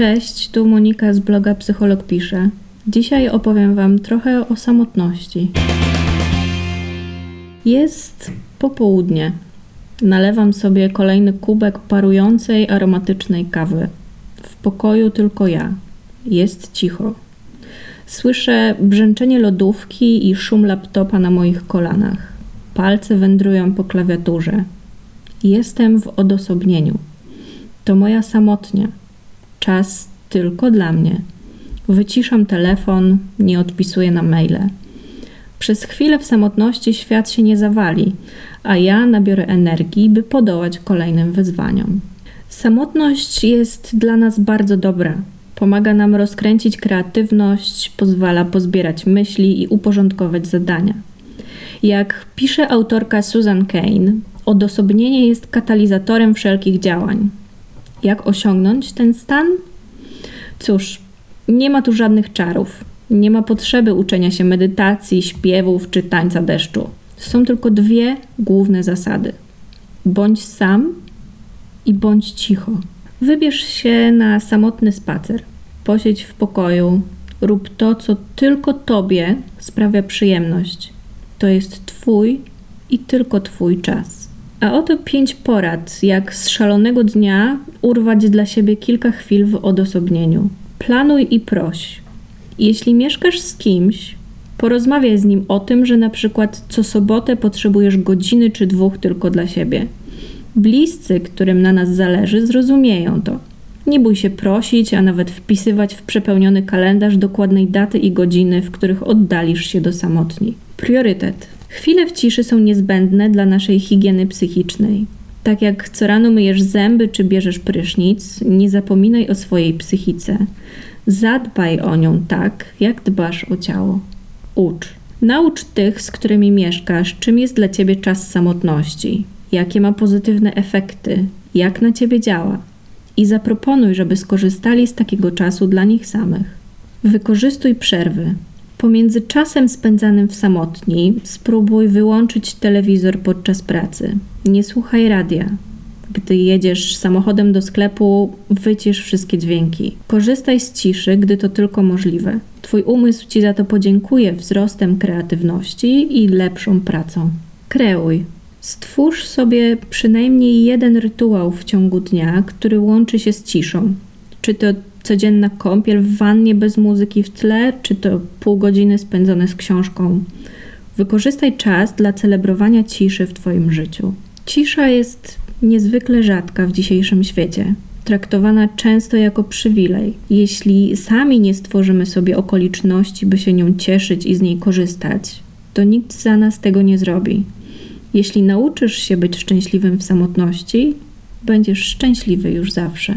Cześć, tu Monika z bloga Psycholog Pisze. Dzisiaj opowiem Wam trochę o samotności. Jest popołudnie. Nalewam sobie kolejny kubek parującej, aromatycznej kawy. W pokoju tylko ja. Jest cicho. Słyszę brzęczenie lodówki i szum laptopa na moich kolanach. Palce wędrują po klawiaturze. Jestem w odosobnieniu. To moja samotnia. Czas tylko dla mnie. Wyciszam telefon, nie odpisuję na maile. Przez chwilę w samotności świat się nie zawali, a ja nabiorę energii, by podołać kolejnym wyzwaniom. Samotność jest dla nas bardzo dobra. Pomaga nam rozkręcić kreatywność, pozwala pozbierać myśli i uporządkować zadania. Jak pisze autorka Susan Kane, odosobnienie jest katalizatorem wszelkich działań. Jak osiągnąć ten stan? Cóż, nie ma tu żadnych czarów. Nie ma potrzeby uczenia się medytacji, śpiewów czy tańca deszczu. Są tylko dwie główne zasady: bądź sam i bądź cicho. Wybierz się na samotny spacer. Posiedź w pokoju, rób to, co tylko tobie sprawia przyjemność. To jest twój i tylko twój czas. A oto pięć porad, jak z szalonego dnia urwać dla siebie kilka chwil w odosobnieniu. Planuj i proś. Jeśli mieszkasz z kimś, porozmawiaj z nim o tym, że na przykład co sobotę potrzebujesz godziny czy dwóch tylko dla siebie. Bliscy, którym na nas zależy, zrozumieją to. Nie bój się prosić, a nawet wpisywać w przepełniony kalendarz dokładnej daty i godziny, w których oddalisz się do samotni. Priorytet. Chwile w ciszy są niezbędne dla naszej higieny psychicznej. Tak jak co rano myjesz zęby czy bierzesz prysznic, nie zapominaj o swojej psychice. Zadbaj o nią tak, jak dbasz o ciało. Ucz. Naucz tych, z którymi mieszkasz, czym jest dla ciebie czas samotności, jakie ma pozytywne efekty, jak na ciebie działa. I zaproponuj, żeby skorzystali z takiego czasu dla nich samych. Wykorzystuj przerwy. Pomiędzy czasem spędzanym w samotni spróbuj wyłączyć telewizor podczas pracy. Nie słuchaj radia. Gdy jedziesz samochodem do sklepu, wycisz wszystkie dźwięki. Korzystaj z ciszy, gdy to tylko możliwe. Twój umysł ci za to podziękuje wzrostem kreatywności i lepszą pracą. Kreuj. Stwórz sobie przynajmniej jeden rytuał w ciągu dnia, który łączy się z ciszą. Czy to codzienna kąpiel w wannie bez muzyki w tle, czy to pół godziny spędzone z książką. Wykorzystaj czas dla celebrowania ciszy w Twoim życiu. Cisza jest niezwykle rzadka w dzisiejszym świecie, traktowana często jako przywilej. Jeśli sami nie stworzymy sobie okoliczności, by się nią cieszyć i z niej korzystać, to nikt za nas tego nie zrobi. Jeśli nauczysz się być szczęśliwym w samotności, będziesz szczęśliwy już zawsze.